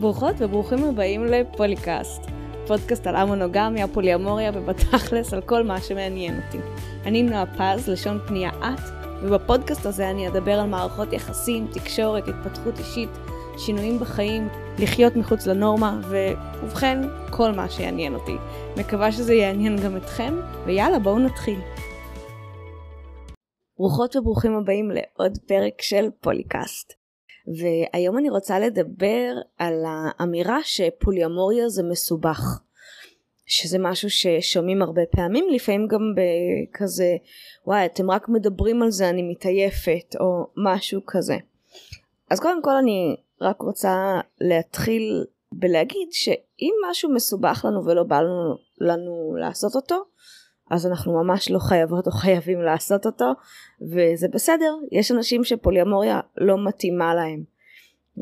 ברוכות וברוכים הבאים לפוליקאסט, פודקאסט על המונוגמיה, פוליאמוריה ובתכלס על כל מה שמעניין אותי. אני נועה פז, לשון פנייה את, ובפודקאסט הזה אני אדבר על מערכות יחסים, תקשורת, התפתחות אישית, שינויים בחיים, לחיות מחוץ לנורמה, ובכן, כל מה שיעניין אותי. מקווה שזה יעניין גם אתכם, ויאללה בואו נתחיל. ברוכות וברוכים הבאים לעוד פרק של פוליקאסט. והיום אני רוצה לדבר על האמירה שפוליאמוריה זה מסובך. שזה משהו ששומעים הרבה פעמים, לפעמים גם בכזה, וואי, אתם רק מדברים על זה, אני מתעייפת, או משהו כזה. אז קודם כל אני רק רוצה להתחיל בלהגיד שאם משהו מסובך לנו ולא בא לנו, לנו לעשות אותו, אז אנחנו ממש לא חייבות או חייבים לעשות אותו, וזה בסדר, יש אנשים שפוליומוריה לא מתאימה להם,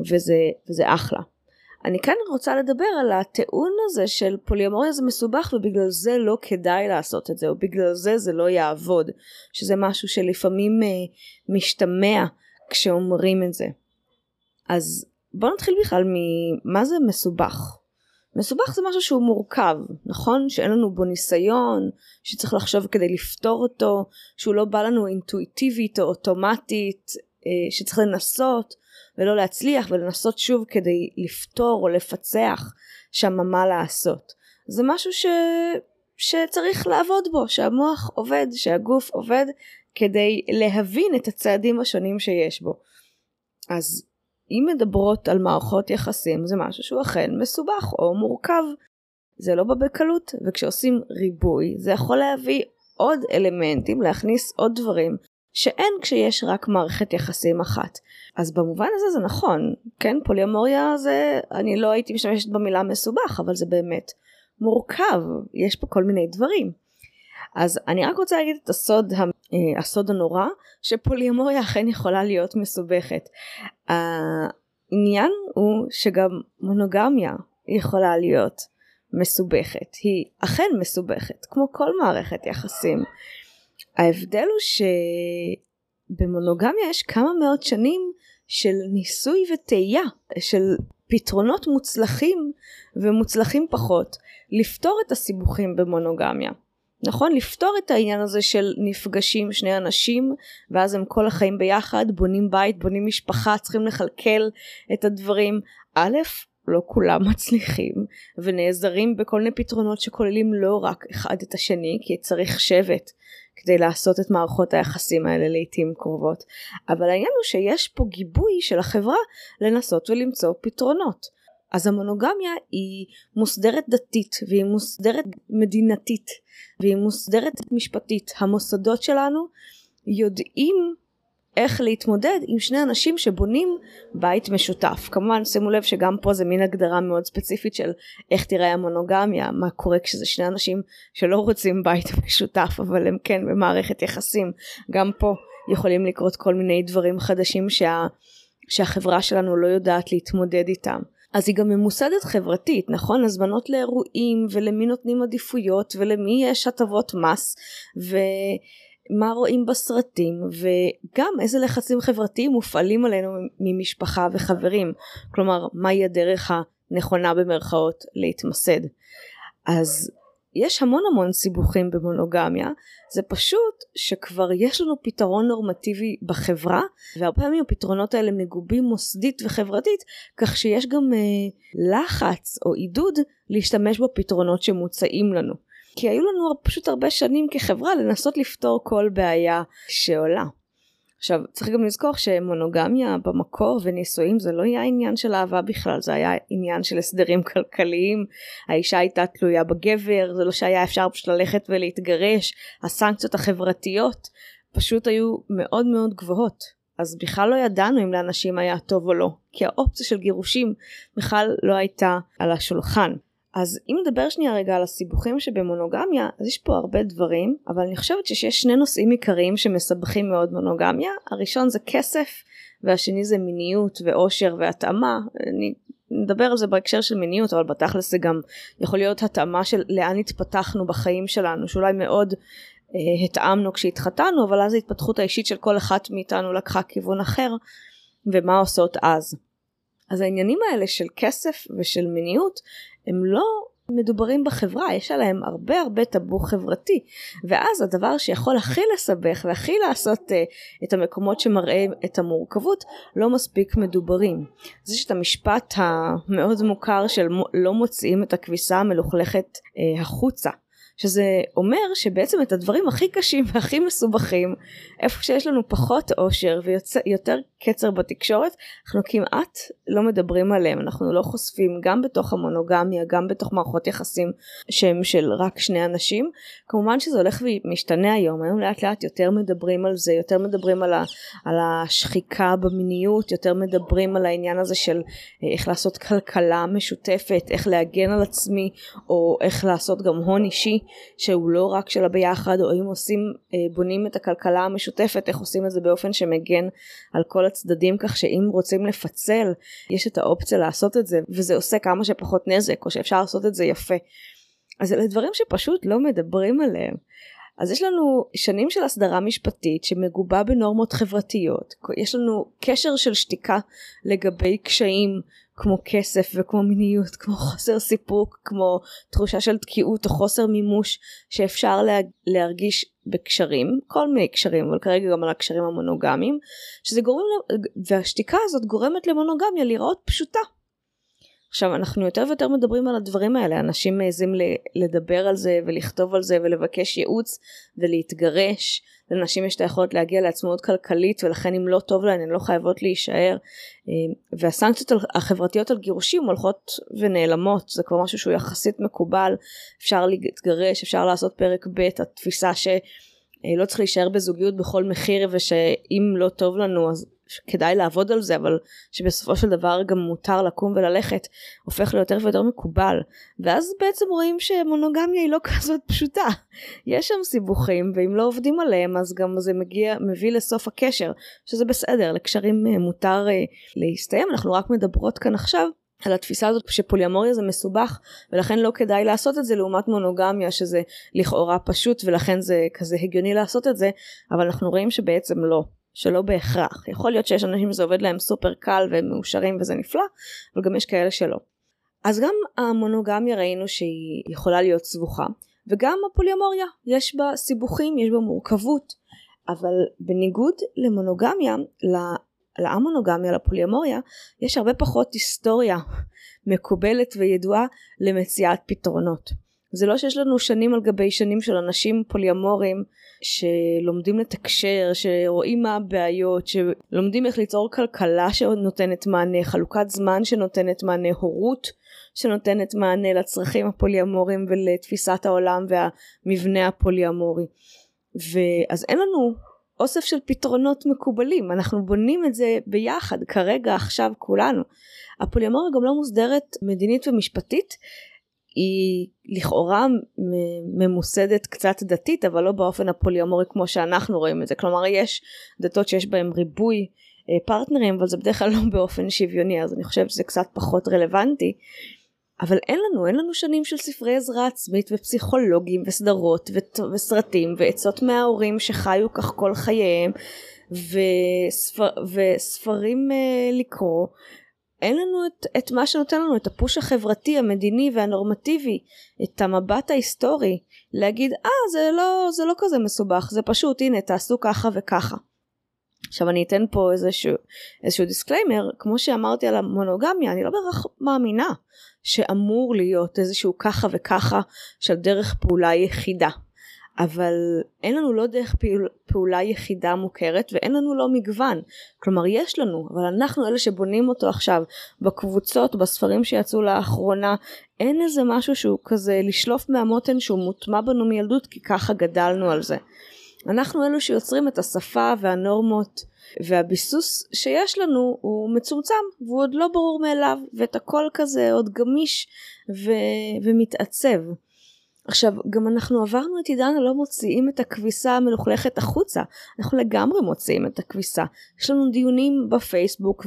וזה, וזה אחלה. אני כאן רוצה לדבר על הטיעון הזה של פוליומוריה זה מסובך ובגלל זה לא כדאי לעשות את זה, או בגלל זה זה לא יעבוד, שזה משהו שלפעמים אה, משתמע כשאומרים את זה. אז בואו נתחיל בכלל ממה זה מסובך. מסובך זה משהו שהוא מורכב, נכון? שאין לנו בו ניסיון, שצריך לחשוב כדי לפתור אותו, שהוא לא בא לנו אינטואיטיבית או אוטומטית, אה, שצריך לנסות ולא להצליח ולנסות שוב כדי לפתור או לפצח שם מה לעשות. זה משהו ש... שצריך לעבוד בו, שהמוח עובד, שהגוף עובד, כדי להבין את הצעדים השונים שיש בו. אז אם מדברות על מערכות יחסים זה משהו שהוא אכן מסובך או מורכב. זה לא בא בקלות וכשעושים ריבוי זה יכול להביא עוד אלמנטים להכניס עוד דברים שאין כשיש רק מערכת יחסים אחת. אז במובן הזה זה נכון, כן פוליומוריה זה, אני לא הייתי משתמשת במילה מסובך אבל זה באמת מורכב, יש פה כל מיני דברים. אז אני רק רוצה להגיד את הסוד, אה, הסוד הנורא שפוליומוריה אכן יכולה להיות מסובכת. העניין הוא שגם מונוגמיה יכולה להיות מסובכת. היא אכן מסובכת, כמו כל מערכת יחסים. ההבדל הוא שבמונוגמיה יש כמה מאות שנים של ניסוי וטעייה, של פתרונות מוצלחים ומוצלחים פחות, לפתור את הסיבוכים במונוגמיה. נכון? לפתור את העניין הזה של נפגשים שני אנשים ואז הם כל החיים ביחד, בונים בית, בונים משפחה, צריכים לכלכל את הדברים. א', לא כולם מצליחים ונעזרים בכל מיני פתרונות שכוללים לא רק אחד את השני כי צריך שבט כדי לעשות את מערכות היחסים האלה לעיתים קרובות אבל העניין הוא שיש פה גיבוי של החברה לנסות ולמצוא פתרונות אז המונוגמיה היא מוסדרת דתית והיא מוסדרת מדינתית והיא מוסדרת משפטית. המוסדות שלנו יודעים איך להתמודד עם שני אנשים שבונים בית משותף. כמובן שימו לב שגם פה זה מין הגדרה מאוד ספציפית של איך תראה המונוגמיה, מה קורה כשזה שני אנשים שלא רוצים בית משותף אבל הם כן במערכת יחסים. גם פה יכולים לקרות כל מיני דברים חדשים שה, שהחברה שלנו לא יודעת להתמודד איתם. אז היא גם ממוסדת חברתית, נכון? הזמנות לאירועים ולמי נותנים עדיפויות ולמי יש הטבות מס ומה רואים בסרטים וגם איזה לחצים חברתיים מופעלים עלינו ממשפחה וחברים. כלומר, מהי הדרך הנכונה במרכאות להתמסד. אז יש המון המון סיבוכים במונוגמיה, זה פשוט שכבר יש לנו פתרון נורמטיבי בחברה, והרבה פעמים הפתרונות האלה מגובים מוסדית וחברתית, כך שיש גם אה, לחץ או עידוד להשתמש בפתרונות שמוצעים לנו. כי היו לנו פשוט הרבה שנים כחברה לנסות לפתור כל בעיה שעולה. עכשיו צריך גם לזכור שמונוגמיה במקור ונישואים זה לא היה עניין של אהבה בכלל זה היה עניין של הסדרים כלכליים האישה הייתה תלויה בגבר זה לא שהיה אפשר פשוט ללכת ולהתגרש הסנקציות החברתיות פשוט היו מאוד מאוד גבוהות. אז בכלל לא ידענו אם לאנשים היה טוב או לא כי האופציה של גירושים בכלל לא הייתה על השולחן אז אם נדבר שנייה רגע על הסיבוכים שבמונוגמיה אז יש פה הרבה דברים אבל אני חושבת שיש שני נושאים עיקריים שמסבכים מאוד מונוגמיה הראשון זה כסף והשני זה מיניות ואושר והתאמה. אני נדבר על זה בהקשר של מיניות אבל בתכלס זה גם יכול להיות התאמה של לאן התפתחנו בחיים שלנו שאולי מאוד אה, התאמנו כשהתחתנו אבל אז ההתפתחות האישית של כל אחת מאיתנו לקחה כיוון אחר ומה עושות אז אז העניינים האלה של כסף ושל מיניות הם לא מדוברים בחברה, יש עליהם הרבה הרבה טאבו חברתי, ואז הדבר שיכול הכי לסבך והכי לעשות uh, את המקומות שמראה את המורכבות לא מספיק מדוברים. אז יש את המשפט המאוד מוכר של לא מוציאים את הכביסה המלוכלכת uh, החוצה. שזה אומר שבעצם את הדברים הכי קשים והכי מסובכים, איפה שיש לנו פחות עושר ויותר קצר בתקשורת, אנחנו כמעט לא מדברים עליהם, אנחנו לא חושפים גם בתוך המונוגמיה, גם בתוך מערכות יחסים שהם של רק שני אנשים. כמובן שזה הולך ומשתנה היום, היום לאט לאט יותר מדברים על זה, יותר מדברים על, ה, על השחיקה במיניות, יותר מדברים על העניין הזה של אה, איך לעשות כלכלה משותפת, איך להגן על עצמי, או איך לעשות גם הון אישי. שהוא לא רק של הביחד או אם עושים אה, בונים את הכלכלה המשותפת איך עושים את זה באופן שמגן על כל הצדדים כך שאם רוצים לפצל יש את האופציה לעשות את זה וזה עושה כמה שפחות נזק או שאפשר לעשות את זה יפה. אז אלה דברים שפשוט לא מדברים עליהם. אז יש לנו שנים של הסדרה משפטית שמגובה בנורמות חברתיות, יש לנו קשר של שתיקה לגבי קשיים כמו כסף וכמו מיניות, כמו חוסר סיפוק, כמו תחושה של תקיעות או חוסר מימוש שאפשר לה, להרגיש בקשרים, כל מיני קשרים, אבל כרגע גם על הקשרים המונוגמיים, שזה גורם, והשתיקה הזאת גורמת למונוגמיה להיראות פשוטה. עכשיו אנחנו יותר ויותר מדברים על הדברים האלה, אנשים מעזים לדבר על זה ולכתוב על זה ולבקש ייעוץ ולהתגרש, לנשים יש את היכולת להגיע לעצמאות כלכלית ולכן אם לא טוב להן הן לא חייבות להישאר. אה, והסנקציות החברתיות על גירושים הולכות ונעלמות, זה כבר משהו שהוא יחסית מקובל, אפשר להתגרש, אפשר לעשות פרק ב', התפיסה שלא צריך להישאר בזוגיות בכל מחיר ושאם לא טוב לנו אז כדאי לעבוד על זה אבל שבסופו של דבר גם מותר לקום וללכת הופך ליותר ויותר מקובל. ואז בעצם רואים שמונוגמיה היא לא כזאת פשוטה. יש שם סיבוכים ואם לא עובדים עליהם אז גם זה מגיע מביא לסוף הקשר שזה בסדר לקשרים אה, מותר אה, להסתיים. אנחנו רק מדברות כאן עכשיו על התפיסה הזאת שפוליאמוריה זה מסובך ולכן לא כדאי לעשות את זה לעומת מונוגמיה שזה לכאורה פשוט ולכן זה כזה הגיוני לעשות את זה אבל אנחנו רואים שבעצם לא שלא בהכרח. יכול להיות שיש אנשים שזה עובד להם סופר קל והם מאושרים וזה נפלא, אבל גם יש כאלה שלא. אז גם המונוגמיה ראינו שהיא יכולה להיות סבוכה, וגם הפוליומוריה, יש בה סיבוכים, יש בה מורכבות, אבל בניגוד למונוגמיה, לאמונוגמיה, לפוליומוריה, יש הרבה פחות היסטוריה מקובלת וידועה למציאת פתרונות. זה לא שיש לנו שנים על גבי שנים של אנשים פוליומורים שלומדים לתקשר, שרואים מה הבעיות, שלומדים איך ליצור כלכלה שנותנת מענה, חלוקת זמן שנותנת מענה, הורות שנותנת מענה לצרכים הפוליומוריים ולתפיסת העולם והמבנה הפוליומורי. ואז אין לנו אוסף של פתרונות מקובלים, אנחנו בונים את זה ביחד, כרגע, עכשיו, כולנו. הפוליומוריה גם לא מוסדרת מדינית ומשפטית, היא לכאורה ממוסדת קצת דתית אבל לא באופן הפוליומורי כמו שאנחנו רואים את זה. כלומר יש דתות שיש בהם ריבוי אה, פרטנרים אבל זה בדרך כלל לא באופן שוויוני אז אני חושבת שזה קצת פחות רלוונטי. אבל אין לנו אין לנו שנים של ספרי עזרה עצמית ופסיכולוגים וסדרות וסרטים ועצות מההורים שחיו כך כל חייהם וספר, וספרים אה, לקרוא אין לנו את, את מה שנותן לנו את ה push החברתי המדיני והנורמטיבי את המבט ההיסטורי להגיד אה זה לא זה לא כזה מסובך זה פשוט הנה תעשו ככה וככה. עכשיו אני אתן פה איזשהו, איזשהו disclaimer כמו שאמרתי על המונוגמיה אני לא בהכרח מאמינה שאמור להיות איזשהו ככה וככה של דרך פעולה יחידה אבל אין לנו לא דרך פעול, פעולה יחידה מוכרת ואין לנו לא מגוון. כלומר יש לנו, אבל אנחנו אלה שבונים אותו עכשיו בקבוצות, בספרים שיצאו לאחרונה, אין איזה משהו שהוא כזה לשלוף מהמותן שהוא מוטמע בנו מילדות כי ככה גדלנו על זה. אנחנו אלו שיוצרים את השפה והנורמות והביסוס שיש לנו הוא מצומצם והוא עוד לא ברור מאליו ואת הכל כזה עוד גמיש ו- ומתעצב. עכשיו גם אנחנו עברנו את עידן הלא מוציאים את הכביסה המלוכלכת החוצה. אנחנו לגמרי מוציאים את הכביסה. יש לנו דיונים בפייסבוק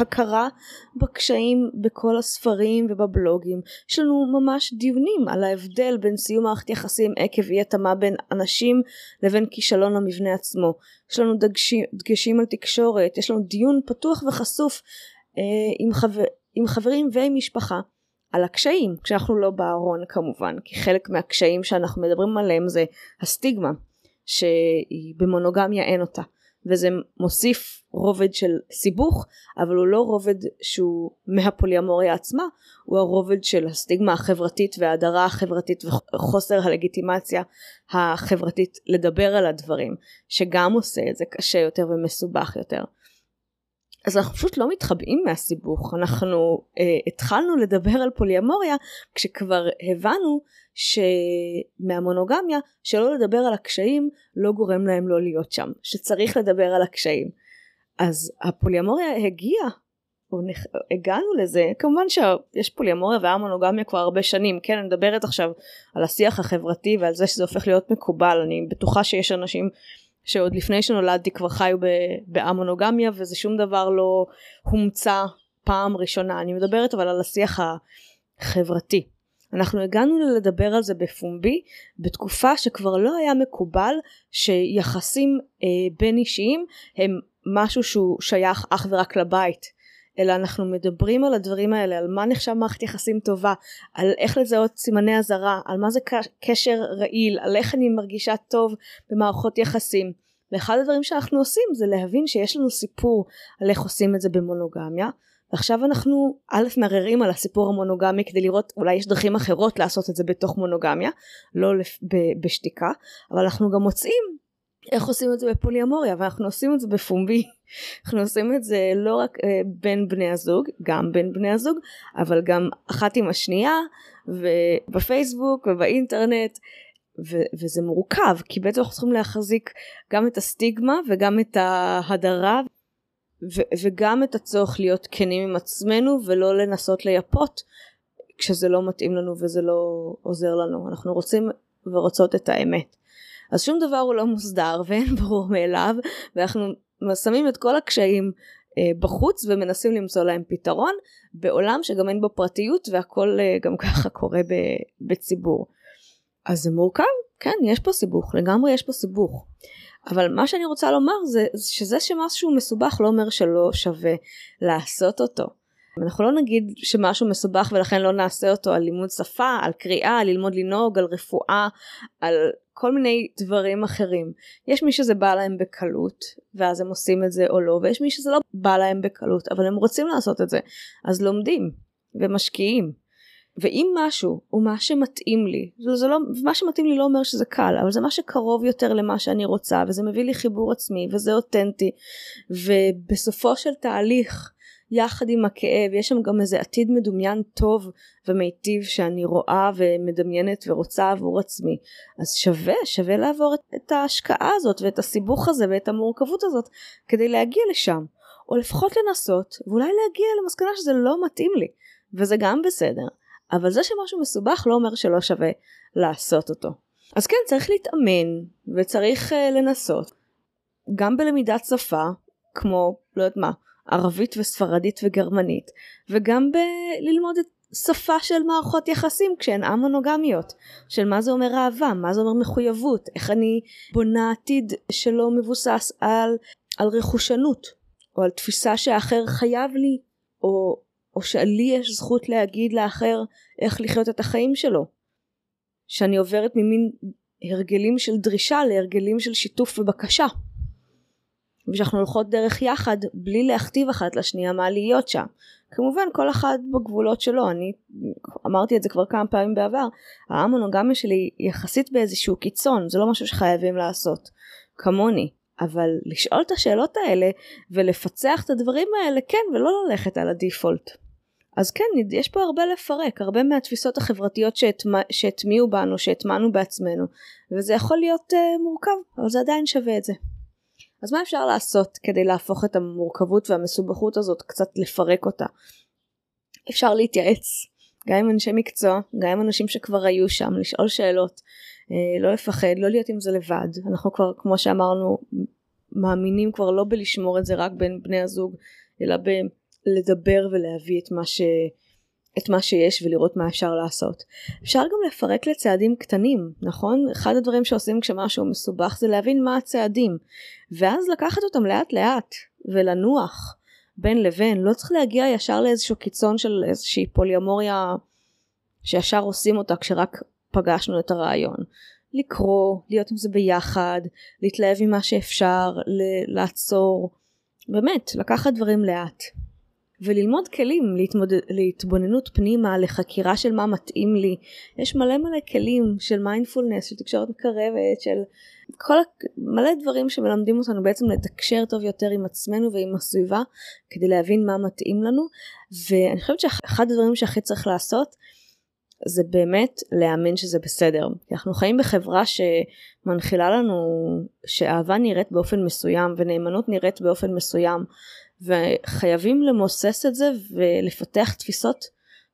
והכרה אה, בקשיים בכל הספרים ובבלוגים. יש לנו ממש דיונים על ההבדל בין סיום מערכת יחסים עקב אי התאמה בין אנשים לבין כישלון המבנה עצמו. יש לנו דגשים, דגשים על תקשורת. יש לנו דיון פתוח וחשוף עם, חבר, עם חברים ועם משפחה על הקשיים, כשאנחנו לא בארון כמובן, כי חלק מהקשיים שאנחנו מדברים עליהם זה הסטיגמה, שבמונוגמיה אין אותה. וזה מוסיף רובד של סיבוך אבל הוא לא רובד שהוא מהפוליומוריה עצמה הוא הרובד של הסטיגמה החברתית וההדרה החברתית וחוסר הלגיטימציה החברתית לדבר על הדברים שגם עושה את זה קשה יותר ומסובך יותר אז אנחנו פשוט לא מתחבאים מהסיבוך. אנחנו אה, התחלנו לדבר על פוליומוריה כשכבר הבנו שמהמונוגמיה שלא לדבר על הקשיים לא גורם להם לא להיות שם שצריך לדבר על הקשיים. אז הפוליומוריה הגיעה נח... הגענו לזה. כמובן שיש פוליומוריה והמונוגמיה כבר הרבה שנים. כן אני מדברת עכשיו על השיח החברתי ועל זה שזה הופך להיות מקובל. אני בטוחה שיש אנשים שעוד לפני שנולדתי כבר חיו באמונוגמיה וזה שום דבר לא הומצא פעם ראשונה. אני מדברת אבל על השיח החברתי. אנחנו הגענו לדבר על זה בפומבי בתקופה שכבר לא היה מקובל שיחסים אה, בין אישיים הם משהו שהוא שייך אך ורק לבית אלא אנחנו מדברים על הדברים האלה על מה נחשב מערכת יחסים טובה על איך לזהות סימני אזהרה על מה זה קשר רעיל על איך אני מרגישה טוב במערכות יחסים. ואחד הדברים שאנחנו עושים זה להבין שיש לנו סיפור על איך עושים את זה במונוגמיה ועכשיו אנחנו א' מערערים על הסיפור המונוגמי כדי לראות אולי יש דרכים אחרות לעשות את זה בתוך מונוגמיה לא בשתיקה אבל אנחנו גם מוצאים איך עושים את זה בפוליומוריה ואנחנו עושים את זה בפומבי. אנחנו עושים את זה לא רק uh, בין בני הזוג גם בין בני הזוג אבל גם אחת עם השנייה ובפייסבוק ובאינטרנט ו- וזה מורכב כי בעצם אנחנו צריכים להחזיק גם את הסטיגמה וגם את ההדרה ו- וגם את הצורך להיות כנים עם עצמנו ולא לנסות לייפות כשזה לא מתאים לנו וזה לא עוזר לנו. אנחנו רוצים ורוצות את האמת אז שום דבר הוא לא מוסדר ואין ברור מאליו ואנחנו שמים את כל הקשיים אה, בחוץ ומנסים למצוא להם פתרון בעולם שגם אין בו פרטיות והכל אה, גם ככה קורה בציבור. אז זה מורכב, כן יש פה סיבוך, לגמרי יש פה סיבוך. אבל מה שאני רוצה לומר זה שזה שמשהו מסובך לא אומר שלא שווה לעשות אותו. אנחנו לא נגיד שמשהו מסובך ולכן לא נעשה אותו על לימוד שפה, על קריאה, על ללמוד לנהוג, על רפואה, על כל מיני דברים אחרים. יש מי שזה בא להם בקלות ואז הם עושים את זה או לא ויש מי שזה לא בא להם בקלות אבל הם רוצים לעשות את זה אז לומדים ומשקיעים. ואם משהו הוא מה שמתאים לי, זה לא, מה שמתאים לי לא אומר שזה קל, אבל זה מה שקרוב יותר למה שאני רוצה, וזה מביא לי חיבור עצמי, וזה אותנטי, ובסופו של תהליך יחד עם הכאב יש שם גם איזה עתיד מדומיין טוב ומיטיב שאני רואה ומדמיינת ורוצה עבור עצמי. אז שווה שווה לעבור את, את ההשקעה הזאת ואת הסיבוך הזה ואת המורכבות הזאת כדי להגיע לשם. או לפחות לנסות ואולי להגיע למסקנה שזה לא מתאים לי וזה גם בסדר. אבל זה שמשהו מסובך לא אומר שלא שווה לעשות אותו. אז כן צריך להתאמן וצריך uh, לנסות. גם בלמידת שפה כמו לא יודעת מה ערבית וספרדית וגרמנית וגם בללמוד את שפה של מערכות יחסים כשהן א-מונוגמיות של מה זה אומר אהבה, מה זה אומר מחויבות, איך אני בונה עתיד שלא מבוסס על, על רכושנות או על תפיסה שהאחר חייב לי או, או שלי יש זכות להגיד לאחר איך לחיות את החיים שלו. שאני עוברת ממין הרגלים של דרישה להרגלים של שיתוף ובקשה ושאנחנו הולכות דרך יחד בלי להכתיב אחת לשנייה מה להיות שם. כמובן כל אחד בגבולות שלו, אני אמרתי את זה כבר כמה פעמים בעבר, המונוגמיה שלי יחסית באיזשהו קיצון, זה לא משהו שחייבים לעשות, כמוני. אבל לשאול את השאלות האלה ולפצח את הדברים האלה כן ולא ללכת על הדיפולט. אז כן יש פה הרבה לפרק הרבה מהתפיסות החברתיות שהטמיעו בנו שהטמענו בעצמנו וזה יכול להיות uh, מורכב אבל זה עדיין שווה את זה. אז מה אפשר לעשות כדי להפוך את המורכבות והמסובכות הזאת קצת לפרק אותה? אפשר להתייעץ גם עם אנשי מקצוע, גם עם אנשים שכבר היו שם, לשאול שאלות, אה, לא לפחד, לא להיות עם זה לבד. אנחנו כבר, כמו שאמרנו, מאמינים כבר לא בלשמור את זה רק בין בני הזוג, אלא בלדבר ולהביא את מה ש... את מה שיש ולראות מה אפשר לעשות. אפשר גם לפרק לצעדים קטנים, נכון? אחד הדברים שעושים כשמשהו מסובך זה להבין מה הצעדים, ואז לקחת אותם לאט לאט ולנוח בין לבין, לא צריך להגיע ישר לאיזשהו קיצון של איזושהי פוליומוריה שישר עושים אותה כשרק פגשנו את הרעיון. לקרוא, להיות עם זה ביחד, להתלהב ממה שאפשר, לעצור, באמת, לקחת דברים לאט. וללמוד כלים להתמוד... להתבוננות פנימה, לחקירה של מה מתאים לי. יש מלא מלא כלים של מיינדפולנס, של תקשורת מקרבת, של כל ה... מלא דברים שמלמדים אותנו בעצם לתקשר טוב יותר עם עצמנו ועם הסביבה, כדי להבין מה מתאים לנו. ואני חושבת שאחד הדברים שהכי צריך לעשות, זה באמת להאמין שזה בסדר. אנחנו חיים בחברה שמנחילה לנו שאהבה נראית באופן מסוים ונאמנות נראית באופן מסוים וחייבים למוסס את זה ולפתח תפיסות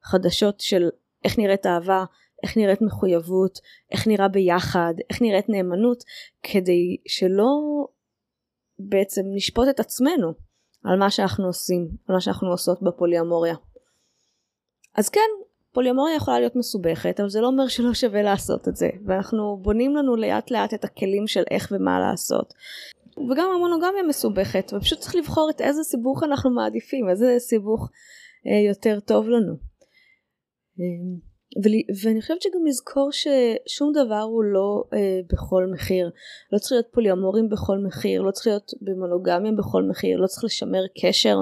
חדשות של איך נראית אהבה, איך נראית מחויבות, איך נראה ביחד, איך נראית נאמנות, כדי שלא בעצם נשפוט את עצמנו על מה שאנחנו עושים, על מה שאנחנו עושות בפוליומוריה. אז כן, פוליומוריה יכולה להיות מסובכת, אבל זה לא אומר שלא שווה לעשות את זה, ואנחנו בונים לנו לאט לאט את הכלים של איך ומה לעשות. וגם המונוגמיה מסובכת, ופשוט צריך לבחור את איזה סיבוך אנחנו מעדיפים, איזה סיבוך אה, יותר טוב לנו. אה, ואני חושבת שגם לזכור ששום דבר הוא לא אה, בכל מחיר. לא צריך להיות פוליומורים בכל מחיר, לא צריך להיות במונוגמיה בכל מחיר, לא צריך לשמר קשר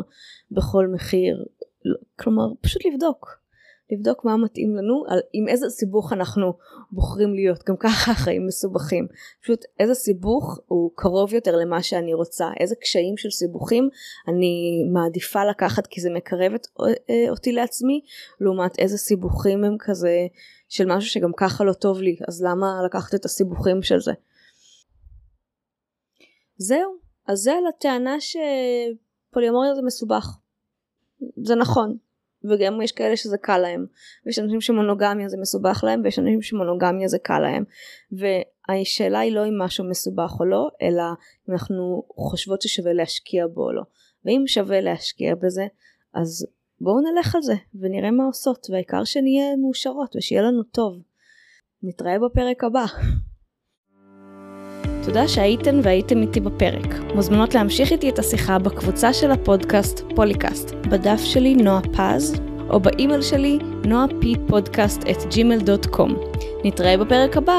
בכל מחיר. לא, כלומר, פשוט לבדוק. לבדוק מה מתאים לנו, על, עם איזה סיבוך אנחנו בוחרים להיות, גם ככה החיים מסובכים. פשוט איזה סיבוך הוא קרוב יותר למה שאני רוצה, איזה קשיים של סיבוכים אני מעדיפה לקחת כי זה מקרב את, אה, אותי לעצמי, לעומת איזה סיבוכים הם כזה של משהו שגם ככה לא טוב לי, אז למה לקחת את הסיבוכים של זה? זהו, אז זה על הטענה שפוליומוריה זה מסובך. זה נכון, וגם יש כאלה שזה קל להם. ויש אנשים שמונוגמיה זה מסובך להם ויש אנשים שמונוגמיה זה קל להם. והשאלה היא לא אם משהו מסובך או לא אלא אם אנחנו חושבות ששווה להשקיע בו או לא. ואם שווה להשקיע בזה אז בואו נלך על זה ונראה מה עושות. והעיקר שנהיה מאושרות ושיהיה לנו טוב. נתראה בפרק הבא תודה שהייתן והייתם איתי בפרק. מוזמנות להמשיך איתי את השיחה בקבוצה של הפודקאסט פוליקאסט, בדף שלי נועה פז, או באימייל שלי נועה פי פודקאסט את gmail.com. נתראה בפרק הבא.